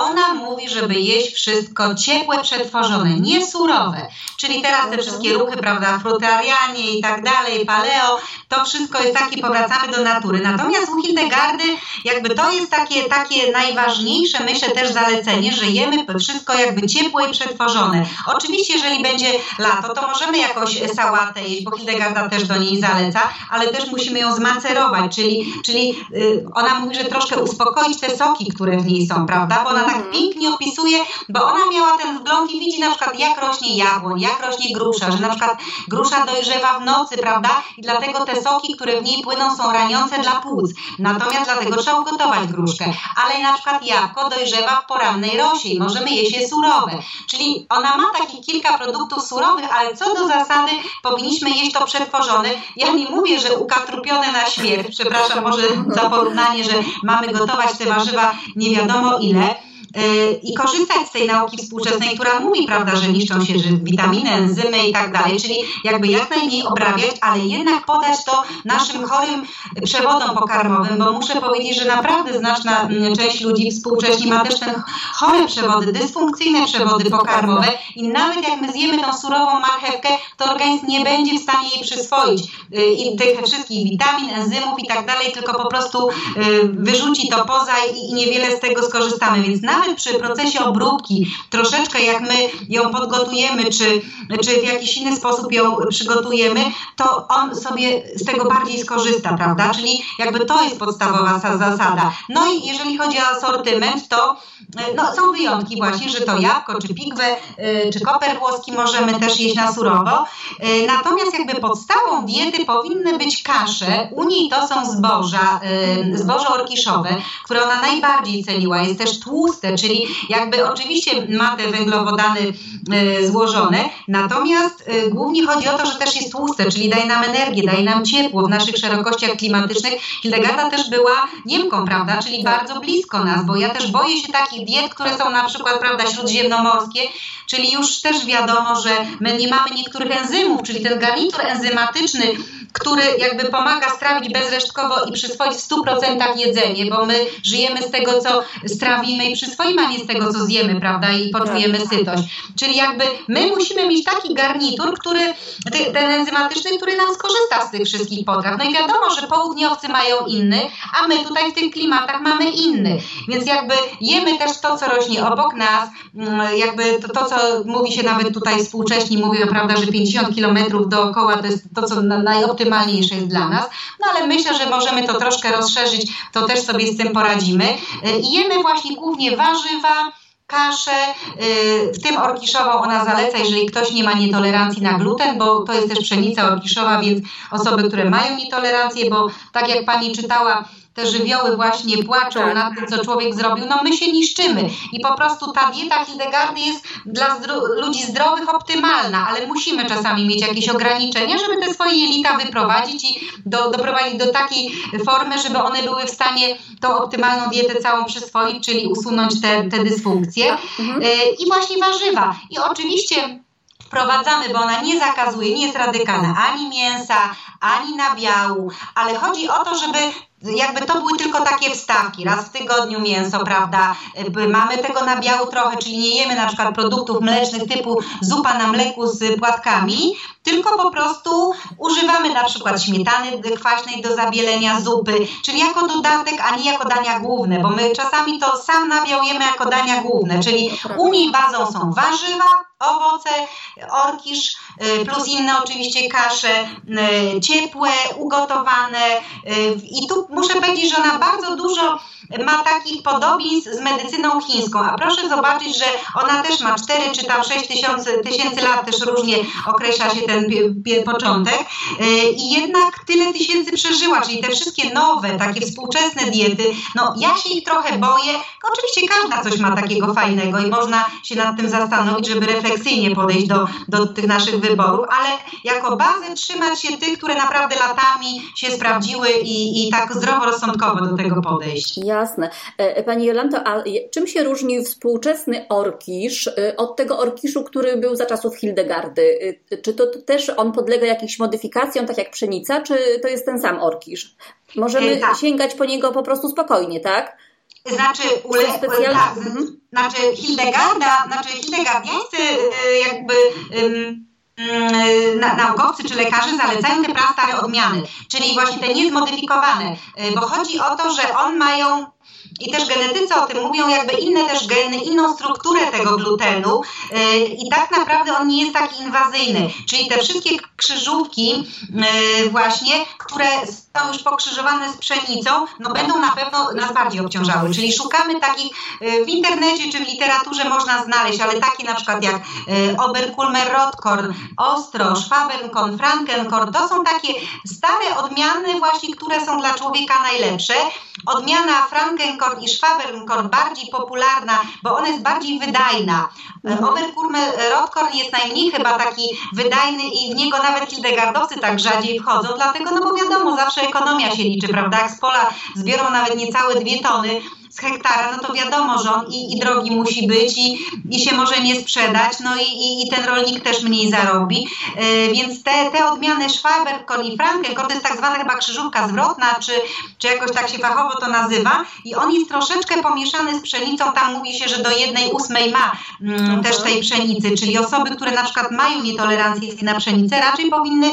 ona mówi, żeby jeść wszystko ciepłe, przetworzone, nie surowe. Czyli teraz te wszystkie ruchy, prawda, frutarianie i tak dalej, paleo, to wszystko jest takie, powracamy do natury. Natomiast u Hildegardy jakby to jest takie, takie najważniejsze, myślę też zalecenie, że jemy wszystko jakby ciepłe i przetworzone. Oczywiście, jeżeli będzie lato, to możemy jakoś sałatę jeść, bo Hildegarda też do niej zaleca, ale też musimy ją zmacerować, czyli, czyli yy, ona mówi, że troszkę uspokoić te soki, które w niej są, prawda, bo tak pięknie opisuje, bo ona miała ten wgląd i widzi na przykład jak rośnie jabłoń, jak rośnie grusza, że na przykład grusza dojrzewa w nocy, prawda? I dlatego te soki, które w niej płyną są raniące dla płuc. Natomiast dlatego trzeba ugotować gruszkę. Ale na przykład jabłko dojrzewa w porannej rosie i możemy jeść je surowe. Czyli ona ma takich kilka produktów surowych, ale co do zasady powinniśmy jeść to przetworzone. Ja nie mówię, że ukatrupione na śmierć, przepraszam może za porównanie, że mamy gotować te warzywa nie wiadomo ile, i korzystać z tej nauki współczesnej, która mówi, prawda, że niszczą się witaminy, enzymy i tak dalej, czyli jakby jak najmniej obrabiać, ale jednak podać to naszym chorym przewodom pokarmowym, bo muszę powiedzieć, że naprawdę znaczna mm, część ludzi współcześnie ma też te chore przewody, dysfunkcyjne przewody pokarmowe i nawet jak my zjemy tą surową marchewkę, to organizm nie będzie w stanie jej przyswoić. Y, i tych wszystkich witamin, enzymów i tak dalej, tylko po prostu y, wyrzuci to poza i niewiele z tego skorzystamy, więc nawet nawet przy procesie obróbki, troszeczkę jak my ją podgotujemy, czy, czy w jakiś inny sposób ją przygotujemy, to on sobie z tego bardziej skorzysta, prawda? Czyli jakby to jest podstawowa zasada. No i jeżeli chodzi o asortyment, to no, są wyjątki właśnie, że to jabłko, czy pigwę, y, czy koper włoski możemy też jeść na surowo. Y, natomiast jakby podstawą diety powinny być kasze. U niej to są zboża, zboże orkiszowe, które ona najbardziej ceniła. Jest też tłuste, czyli jakby oczywiście ma te węglowodany złożone, natomiast głównie chodzi o to, że też jest tłuste, czyli daje nam energię, daje nam ciepło w naszych szerokościach klimatycznych. Hildegarda też była Niemką, prawda, czyli bardzo blisko nas, bo ja też boję się takich diet, które są na przykład prawda, śródziemnomorskie, czyli już też wiadomo, że my nie mamy niektórych enzymów, czyli ten garnitur enzymatyczny, który jakby pomaga strawić bezresztkowo i przyswoić w 100% jedzenie, bo my żyjemy z tego, co strawimy i przyswoimy, a nie z tego, co zjemy, prawda, i poczujemy tak. sytość. Czyli jakby my musimy mieć taki garnitur, który, ten enzymatyczny, który nam skorzysta z tych wszystkich potraw. No i wiadomo, że południowcy mają inny, a my tutaj w tych klimatach mamy inny. Więc jakby jemy też to, co rośnie obok nas, mm, jakby to, to co mówi się nawet tutaj współcześni, mówią, prawda, że 50 kilometrów dookoła to jest to, co najoptymalniejsze jest dla nas, no ale myślę, że możemy to troszkę rozszerzyć, to też sobie z tym poradzimy. I jemy właśnie głównie warzywa, kaszę, y, w tym orkiszową ona zaleca, jeżeli ktoś nie ma nietolerancji na gluten, bo to jest też pszenica orkiszowa, więc osoby, które mają nietolerancję, bo tak jak pani czytała, te żywioły właśnie płaczą nad tym, co człowiek zrobił, no my się niszczymy. I po prostu ta dieta Hildegardy jest dla zdro ludzi zdrowych optymalna, ale musimy czasami mieć jakieś ograniczenia, żeby te swoje jelita wyprowadzić i do, doprowadzić do takiej formy, żeby one były w stanie tą optymalną dietę całą przyswoić, czyli usunąć te, te dysfunkcje. Mhm. E, I właśnie warzywa. I oczywiście wprowadzamy, bo ona nie zakazuje, nie jest radykalna ani mięsa, ani nabiału, ale chodzi o to, żeby jakby to były tylko takie wstawki, raz w tygodniu mięso, prawda? Mamy tego nabiału trochę, czyli nie jemy na przykład produktów mlecznych typu zupa na mleku z płatkami, tylko po prostu używamy na przykład śmietany kwaśnej do zabielenia zupy, czyli jako dodatek, a nie jako dania główne, bo my czasami to sam nabiał jemy jako dania główne, czyli u niej bazą są warzywa, owoce, orkisz, y, plus inne oczywiście kasze, y, ciepłe, ugotowane y, i tu muszę powiedzieć, że ona bardzo dużo ma takich podobieństw z medycyną chińską, a proszę zobaczyć, że ona też ma 4 czy tam 6 tysięcy, tysięcy lat, też różnie określa się ten początek. I jednak tyle tysięcy przeżyła, czyli te wszystkie nowe, takie współczesne diety, no ja się ich trochę boję, oczywiście każda coś ma takiego fajnego i można się nad tym zastanowić, żeby refleksyjnie podejść do, do tych naszych wyborów, ale jako bazę trzymać się tych, które naprawdę latami się sprawdziły i, i tak zdroworozsądkowo do tego podejść. Jasne. E, e, pani Jolanto, a czym się różni współczesny orkisz e, od tego orkiszu, który był za czasów Hildegardy? Czy to też on podlega jakimś modyfikacjom, tak jak pszenica, czy to jest ten sam orkisz? Możemy tak. sięgać po niego po prostu spokojnie, tak? Znaczy, ule, specjalne... tak, mhm. znaczy Hildegarda, znaczy Hildegardiańscy jakby um, naukowcy czy lekarze zalecają te prastare odmiany, czyli właśnie te niezmodyfikowane, bo chodzi o to, że on mają i też genetycy o tym mówią, jakby inne też geny, inną strukturę tego glutenu e, i tak naprawdę on nie jest taki inwazyjny, czyli te wszystkie krzyżówki e, właśnie, które są już pokrzyżowane z pszenicą, no będą na pewno nas bardziej obciążały, czyli szukamy takich w internecie czy w literaturze można znaleźć, ale takie na przykład jak Oberkulmer Rotkorn, Ostro, Schwabenkon, Frankenkorn, to są takie stare odmiany właśnie, które są dla człowieka najlepsze. Odmiana Frankenkorn i Schwabenkkorn bardziej popularna, bo ona jest bardziej wydajna. Mhm. Oberkurme Rotkorn jest najmniej chyba taki wydajny i w niego nawet hildegardowcy tak rzadziej wchodzą, dlatego, no bo wiadomo, zawsze ekonomia się liczy, prawda? Jak z pola zbiorą nawet niecałe dwie tony, z hektara, no to wiadomo, że on i, i drogi musi być i, i się może nie sprzedać, no i, i, i ten rolnik też mniej zarobi. Yy, więc te, te odmiany Schwaber, i Franken, to jest tak zwana chyba krzyżówka zwrotna, czy, czy jakoś tak się fachowo to nazywa i on jest troszeczkę pomieszany z pszenicą, tam mówi się, że do jednej ósmej ma mm, też tej pszenicy, czyli osoby, które na przykład mają nietolerancję na pszenicę, raczej powinny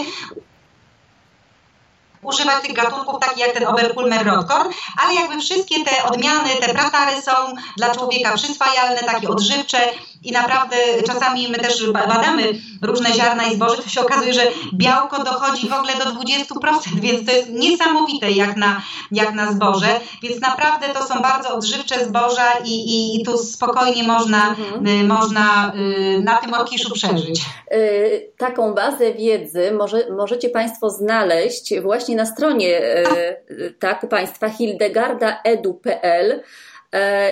używać tych gatunków takich jak ten Oberpulmer Rotkorn, ale jakby wszystkie te odmiany, te pratary są dla człowieka przyswajalne, takie odżywcze i naprawdę czasami my też badamy różne ziarna i zboże, to się okazuje, że białko dochodzi w ogóle do 20%, <laughs> więc to jest niesamowite jak na, jak na zboże, więc naprawdę to są bardzo odżywcze zboża i, i, i tu spokojnie można, mhm. y, można y, na tym orkiszu przeżyć. Y, taką bazę wiedzy może, możecie Państwo znaleźć właśnie na stronie tak, u Państwa hildegardaedu.pl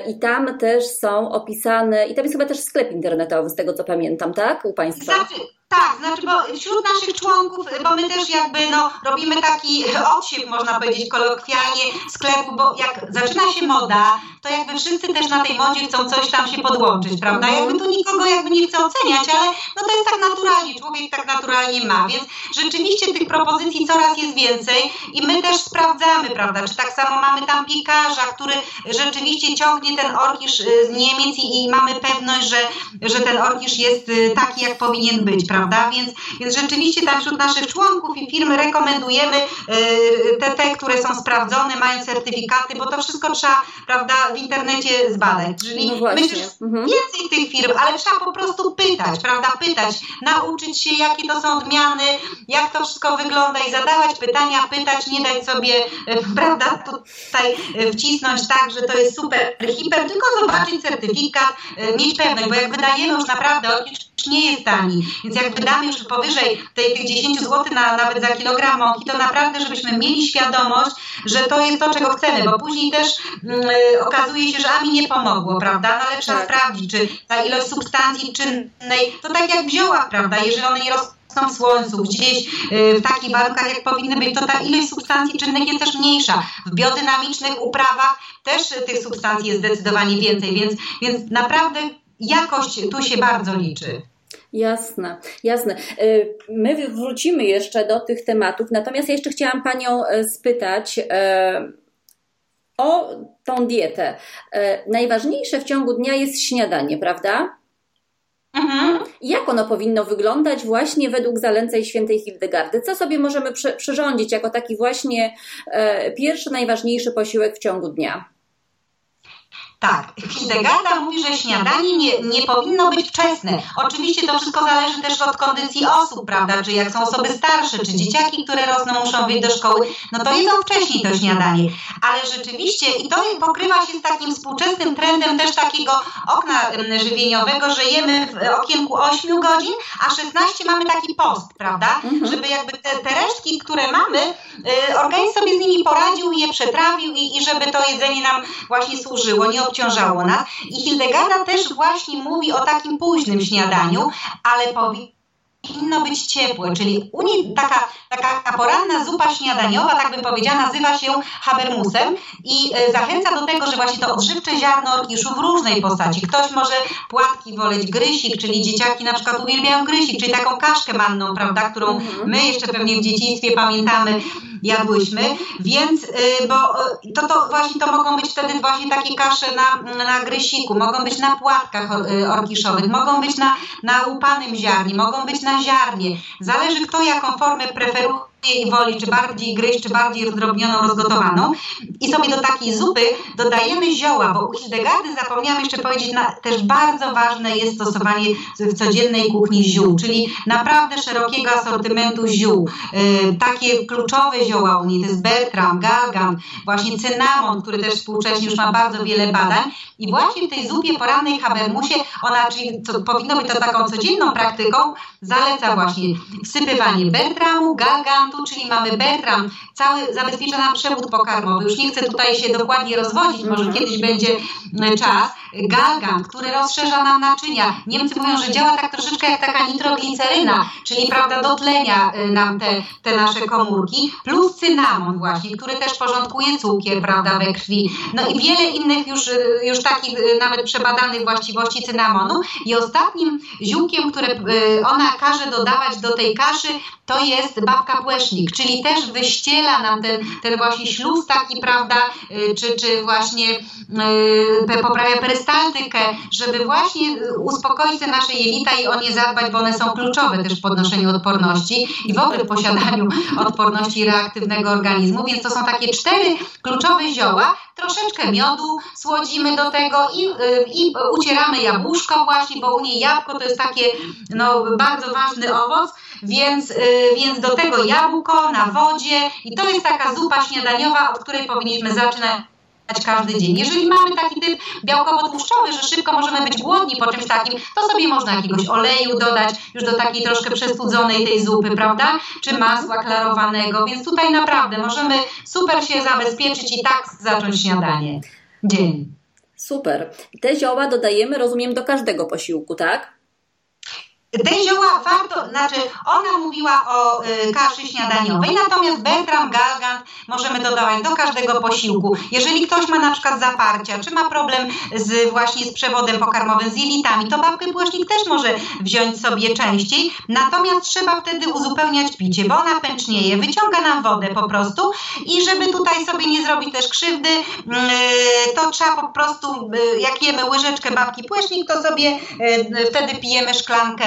I tam też są opisane, i tam jest chyba też sklep internetowy, z tego co pamiętam, tak? U Państwa? Znaczy, tak, znaczy, bo wśród naszych członków, bo my też jakby no, robimy taki <laughs> odsiew, można powiedzieć kolokwialnie, sklepu, bo jak zaczyna się moda, to jakby wszyscy też na tej modzie chcą coś tam się podłączyć, prawda? Jakby tu nikogo jakby nie chce oceniać, ale no to jest tak naturalnie, człowiek tak naturalnie ma, więc rzeczywiście tych propozycji coraz jest więcej i my też sprawdzamy, prawda, czy tak samo mamy tam piekarza, który rzeczywiście ciągnie ten orkisz y, z Niemiec i, i mamy pewność, że, że ten orkisz jest y, taki, jak powinien być, prawda? Więc, więc rzeczywiście tam wśród naszych członków i firmy rekomendujemy y, te, te, które są sprawdzone, mają certyfikaty, bo to wszystko trzeba, prawda, w internecie zbadać. Czyli no myślę, że mhm. więcej tych firm, ale trzeba po prostu pytać, prawda, pytać, nauczyć się, jakie to są odmiany, jak to wszystko wygląda i zadawać pytania, pytać, nie dać sobie, <laughs> prawda, tutaj wcisnąć tak, że to jest super, hiper, tylko zobaczyć certyfikat, e, mieć pewność, bo jak wydajemy już naprawdę nie jest tani. Więc jak wydamy już powyżej tej, tych 10 zł na, nawet za kilogram mąki, to naprawdę, żebyśmy mieli świadomość, że to jest to, czego chcemy, bo później też yy, okazuje się, że a mi nie pomogło, prawda? No ale trzeba tak. sprawdzić, czy ta ilość substancji czynnej, to tak jak w ziołach, prawda? Jeżeli one nie rosną w słońcu, gdzieś y, w takich warunkach, jak powinny być, to ta ilość substancji czynnych jest też mniejsza. W biodynamicznych uprawach też tych substancji jest zdecydowanie więcej, więc, więc naprawdę jakość tu się bardzo liczy. Jasne, jasne. Y, my wrócimy jeszcze do tych tematów, natomiast ja jeszcze chciałam Panią e, spytać e, o tą dietę. E, najważniejsze w ciągu dnia jest śniadanie, prawda? Mhm. Jak ono powinno wyglądać właśnie według zaleceń świętej Hildegardy? Co sobie możemy przyrządzić jako taki właśnie pierwszy, najważniejszy posiłek w ciągu dnia? Tak, Hildegarda mówi, że śniadanie nie, nie powinno być wczesne. Oczywiście to wszystko zależy też od kondycji osób, prawda? Czy jak są osoby starsze, czy dzieciaki, które rosną, muszą wyjść do szkoły, no to jedzą wcześniej to śniadanie. Ale rzeczywiście, i to pokrywa się z takim współczesnym trendem też takiego okna żywieniowego, że jemy w okienku 8 godzin, a 16 mamy taki post, prawda? Mhm. Żeby jakby te, te resztki, które mamy, y, organizm sobie z nimi poradził, je przetrawił i, i żeby to jedzenie nam właśnie służyło. Nie obciążało nas. I Hildegarda też właśnie mówi o takim późnym śniadaniu, ale powinno być ciepłe, czyli u taka, taka poranna zupa śniadaniowa, tak bym powiedziała, nazywa się habermusem i e, zachęca do tego, że właśnie to odżywcze ziarno orkiszu w różnej postaci. Ktoś może płatki woleć grysik, czyli dzieciaki na przykład uwielbiają grysik, czyli taką kaszkę manną, prawda, którą mhm. my jeszcze pewnie w dzieciństwie pamiętamy, jadłyśmy, więc y, bo y, to, to właśnie to mogą być wtedy właśnie takie kasze na, na grysiku, mogą być na płatkach orkiszowych, mogą być na, na łupanym ziarnie, mogą być na ziarnie. Zależy kto jaką formę preferuje swojej woli, czy bardziej gryźć, czy bardziej rozdrobnioną, rozgotowaną. I sobie do takiej zupy dodajemy zioła, bo u Hildegardy zapomniałam jeszcze powiedzieć, na, też bardzo ważne jest stosowanie w codziennej kuchni ziół, czyli naprawdę szerokiego asortymentu ziół. Yy, takie kluczowe zioła u niej to jest bertram, galgan, właśnie cynamon, który też współcześnie już ma bardzo wiele badań. I właśnie w tej zupie porannej habermusie, ona, czyli co, powinno być to taką codzienną praktyką, zaleca właśnie wsypywanie bertramu, galgantu, czyli mamy bertram, cały zabezpiecza nam przewód pokarmowy. Już nie chcę tutaj się dokładnie rozwodzić, może mhm. kiedyś będzie e, czas. Galgan, który rozszerza nam naczynia. Niemcy mówią, że działa tak troszeczkę jak taka nitrogliceryna, czyli prawda, dotlenia e, nam te, te nasze komórki, plus cynamon właśnie, który też porządkuje cukier, prawda, we krwi. No i wiele innych już, e, już takich nawet przebadanych właściwości cynamonu. I ostatnim ziółkiem, które ona każe dodawać do tej kaszy, to jest babka płesznik, czyli też wyściela nam ten, ten właśnie śluz taki, prawda, y, czy, czy właśnie yy, poprawia perystaltykę, żeby właśnie uspokoić te nasze jelita i o nie zadbać, bo one są kluczowe też w podnoszeniu odporności i w ogóle posiadaniu odporności reaktywnego organizmu, więc to są takie cztery kluczowe zioła, troszeczkę miodu słodzimy do tego i, yy, i ucieramy jabłuszko właśnie, bo u niej jabłko to jest takie no, bardzo ważny owoc, więc, y, więc do tego jabłko na wodzie i to jest taka zupa śniadaniowa, od której powinniśmy zaczynać każdy dzień. Jeżeli mamy taki typ białkowo-tłuszczowy, że szybko możemy być głodni po czymś takim, to sobie można jakiegoś oleju dodać już do takiej troszkę przestudzonej tej zupy, prawda? Czy masła klarowanego, więc tutaj naprawdę możemy super się zabezpieczyć i tak zacząć śniadanie. Dzień. Super. Te zioła dodajemy, rozumiem, do każdego posiłku, tak? Te warto, znaczy ona mówiła o y, kaszy śniadaniowej, natomiast Bertram Galgant możemy dodawać do każdego posiłku. Jeżeli ktoś ma na przykład zaparcia, czy ma problem z właśnie z przewodem pokarmowym, z jelitami, to babkę płasznik też może wziąć sobie częściej, natomiast trzeba wtedy uzupełniać picie, bo ona pęcznieje, wyciąga nam wodę po prostu i żeby tutaj sobie nie zrobić też krzywdy, y, to trzeba po prostu, y, jak jemy łyżeczkę babki płasznik, to sobie wtedy pijemy szklankę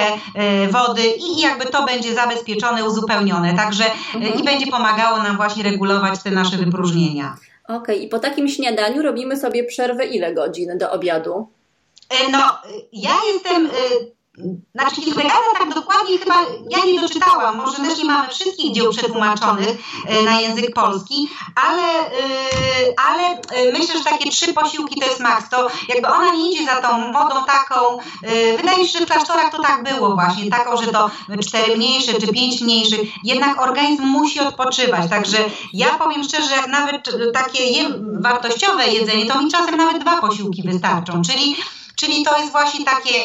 wody i jakby to będzie zabezpieczone, uzupełnione. Także e, mhm. i będzie pomagało nam właśnie regulować te nasze wypróżnienia. Okej, okay. i po takim śniadaniu robimy sobie przerwę ile godzin do obiadu? E, no, ja jestem znaczy Hildegara tak dokładnie chyba ja nie doczytałam, może też nie mamy wszystkich dzieł przetłumaczonych e, na język polski, ale, e, ale e, myślę, że takie trzy posiłki to jest maks. To jakby ona nie idzie za tą modą taką, wydaje mi się, że w klasztorach to tak było właśnie, taką, że to cztery mniejsze czy pięć mniejszych, jednak organizm musi odpoczywać, także ja powiem szczerze, jak nawet takie wartościowe jedzenie, to mi czasem nawet dwa posiłki wystarczą, czyli Czyli to jest właśnie takie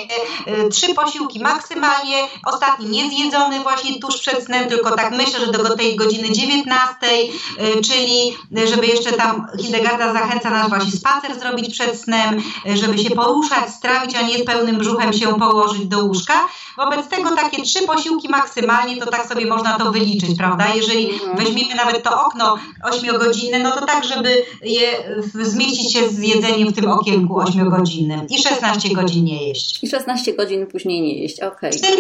y, trzy posiłki maksymalnie, ostatni niezjedzony właśnie tuż przed snem, tylko tak myślę, że do tej godziny 19, y, czyli żeby jeszcze tam Hildegarda zachęca nas właśnie spacer zrobić przed snem, y, żeby się poruszać, strawić, a nie z pełnym brzuchem się położyć do łóżka. Wobec tego takie trzy posiłki maksymalnie, to tak sobie można to wyliczyć, prawda? Jeżeli mhm. weźmiemy nawet to okno ośmiogodzinne, no to tak, żeby je zmieścić się z jedzeniem w tym okienku ośmiogodzinnym i 16 godzin nie jeść. I 16 godzin później nie jeść, okej. Okay.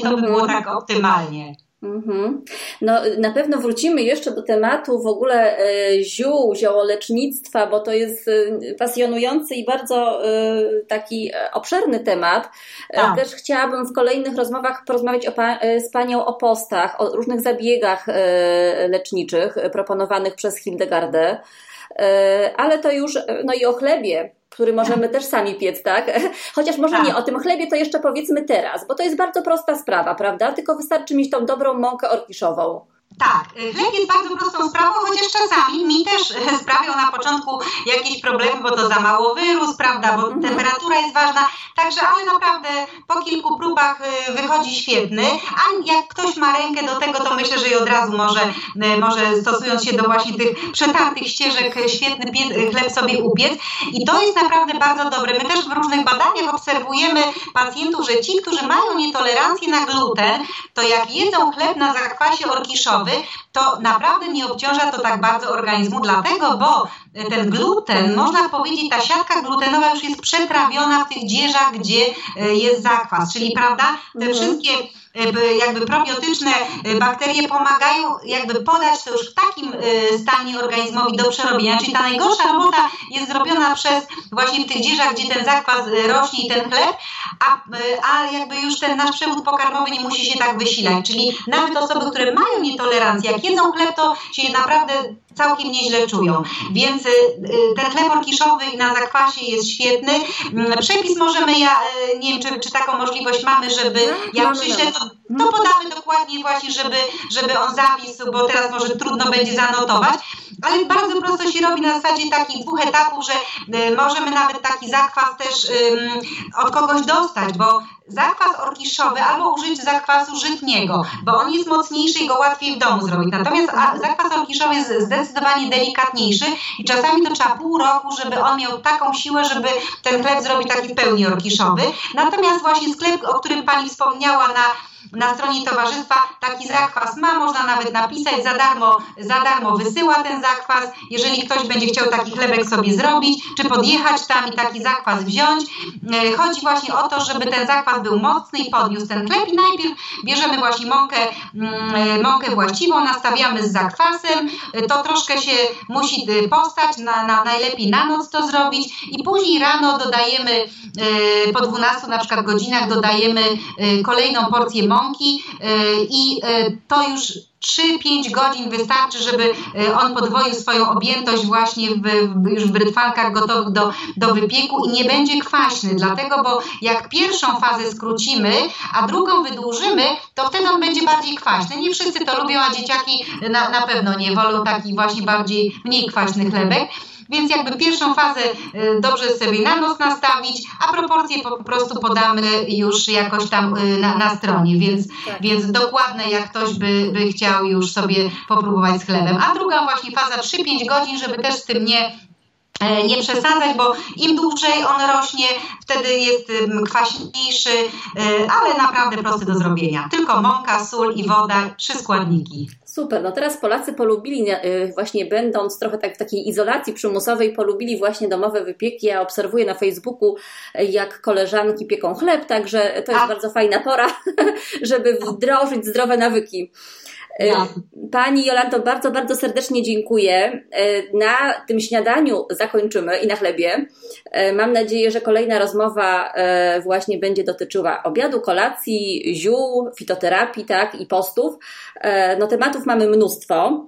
14-16 to by było mhm. tak optymalnie. Mhm. No, na pewno wrócimy jeszcze do tematu w ogóle e, ziół, ziołolecznictwa, bo to jest e, pasjonujący i bardzo e, taki obszerny temat. Tak. Też chciałabym w kolejnych rozmowach porozmawiać pa z Panią o postach, o różnych zabiegach leczniczych proponowanych przez Hildegardę. Ale to już, no i o chlebie, który możemy też sami piec, tak? <laughs> Chociaż może tak. nie o tym chlebie, to jeszcze powiedzmy teraz, bo to jest bardzo prosta sprawa, prawda? Tylko wystarczy mieć tą dobrą mąkę orkiszową. Tak, chleb jest bardzo prostą sprawą, chociaż czasami mi też sprawiał na początku jakieś problemy, bo to za mało wyrósł, prawda, bo temperatura jest ważna. Także, ale naprawdę po kilku próbach y, wychodzi świetny. A jak ktoś ma rękę do tego, to myślę, że i od razu może, może stosując się do właśnie tych przetartych ścieżek, świetny chleb sobie upiec. I to jest naprawdę bardzo dobre. My też w różnych badaniach obserwujemy pacjentów, że ci, którzy mają nietolerancję na gluten, to jak jedzą chleb na zakwasie orkiszowym, to naprawdę nie obciąża to tak bardzo organizmu, dlatego, bo ten gluten, można powiedzieć, ta siatka glutenowa już jest przetrawiona w tych dzieżach, gdzie e, jest zakwas, czyli prawda, te mhm. wszystkie jakby probiotyczne bakterie pomagają jakby podać to już w takim stanie organizmowi do przerobienia, czyli ta najgorsza robota jest zrobiona przez właśnie w tych dzieżach, gdzie ten zakwas rośnie i ten chleb, a, a jakby już ten nasz przewód pokarmowy nie musi się tak wysilać, czyli nawet osoby, które mają nietolerancję, jak jedzą chleb, to się naprawdę całkiem nieźle czują. Więc ten chleb orkiszowy na zakwasie jest świetny. Mm, przepis możemy, ja nie wiem, czy, czy taką możliwość mamy, żeby jak przyślę, to, to podamy dokładnie właśnie, żeby, żeby on zawisł, bo teraz może trudno będzie zanotować, ale bardzo prosto się robi na zasadzie takich dwóch etapów, że możemy nawet taki zakwas też od kogoś dostać, bo zakwas orkiszowy albo użyć zakwasu żytniego, bo on jest mocniejszy i go łatwiej w domu zrobić. Natomiast zakwas orkiszowy jest zdecydowanie delikatniejszy i czasami to trzeba pół roku, żeby on miał taką siłę, żeby ten chleb zrobić taki w pełni orkiszowy. Natomiast właśnie sklep, o którym Pani wspomniała na na stronie towarzystwa taki zakwas ma, można nawet napisać, za darmo, za darmo wysyła ten zakwas. Jeżeli ktoś będzie chciał taki chlebek sobie zrobić, czy podjechać tam i taki zakwas wziąć, e, chodzi właśnie o to, żeby ten zakwas był mocny i podniósł ten chleb. I najpierw bierzemy właśnie mąkę, mm, e, mąkę właściwą, nastawiamy z zakwasem, e, to troszkę się musi powstać, na, na, najlepiej na noc to zrobić. I później rano dodajemy po 12 na przykład godzinach dodajemy kolejną porcję mąki, mąki e, i e, to już 3-5 godzin wystarczy, żeby e, on podwoił swoją objętość właśnie w, już w brytwankach gotowych do, do wypieku i nie będzie kwaśny, dlatego, bo jak pierwszą fazę skrócimy, a drugą wydłużymy, to wtedy on będzie bardziej kwaśny. Nie wszyscy to lubią, a dzieciaki na, na pewno nie wolą taki właśnie bardziej mniej kwaśny chlebek. Więc jakby pierwszą fazę y, dobrze sobie na nos nastawić, a proporcje po prostu podamy już jakoś tam y, na, na stronie, więc, tak. więc dokładne jak ktoś by, by chciał już sobie popróbować z chlebem. A druga właśnie faza 3-5 godzin, żeby też z tym nie E, nie przesadzać, bo im dłużej on rośnie, wtedy jest kwaśniejszy, e, ale naprawdę prosty do zrobienia. Tylko mąka, sól i woda, trzy składniki. Super, no teraz Polacy polubili, e, właśnie będąc trochę tak w takiej izolacji przymusowej, polubili właśnie domowe wypieki. Ja obserwuję na Facebooku, jak koleżanki pieką chleb, także to jest A. bardzo fajna pora, <laughs> żeby wdrożyć zdrowe nawyki. Ja. Pani Jolanto, bardzo, bardzo serdecznie dziękuję. Na tym śniadaniu zakończymy i na chlebie. Mam nadzieję, że kolejna rozmowa właśnie będzie dotyczyła obiadu, kolacji, ziół, fitoterapii, tak, i postów. No tematów mamy mnóstwo.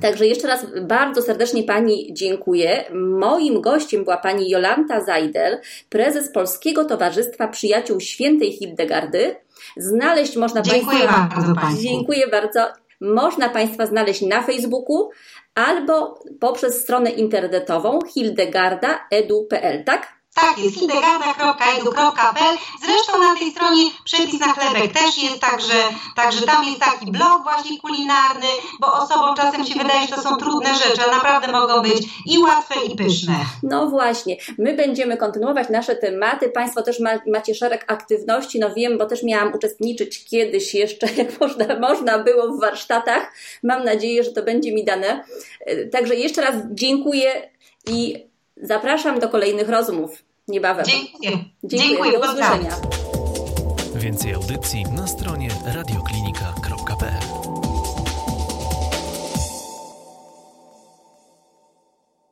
Także jeszcze raz bardzo serdecznie Pani dziękuję. Moim gościem była Pani Jolanta Zajdel, prezes Polskiego Towarzystwa Przyjaciół Świętej Hildegardy. Znaleźć można Dziękuję Państwa. bardzo Państwu. Dziękuję bardzo. Można Państwa znaleźć na Facebooku albo poprzez stronę internetową hildegarda.edu.pl, tak? Tak jest, kindergarten.edu.pl. Zresztą na tej stronie przepis na chlebek też jest, także, także tam jest taki blog właśnie kulinarny, bo osobom czasem się wydaje, że to są trudne rzeczy, a naprawdę mogą być i łatwe, i pyszne. No właśnie, my będziemy kontynuować nasze tematy. Państwo też ma, macie szereg aktywności, no wiem, bo też miałam uczestniczyć kiedyś jeszcze, <laughs> jak można, można było w warsztatach. Mam nadzieję, że to będzie mi dane. Także jeszcze raz dziękuję i zapraszam do kolejnych rozmów niebawem. Dziękuję. Dziękuję. Dziękuję. Do usłyszenia. Więcej audycji na stronie radioklinika.pl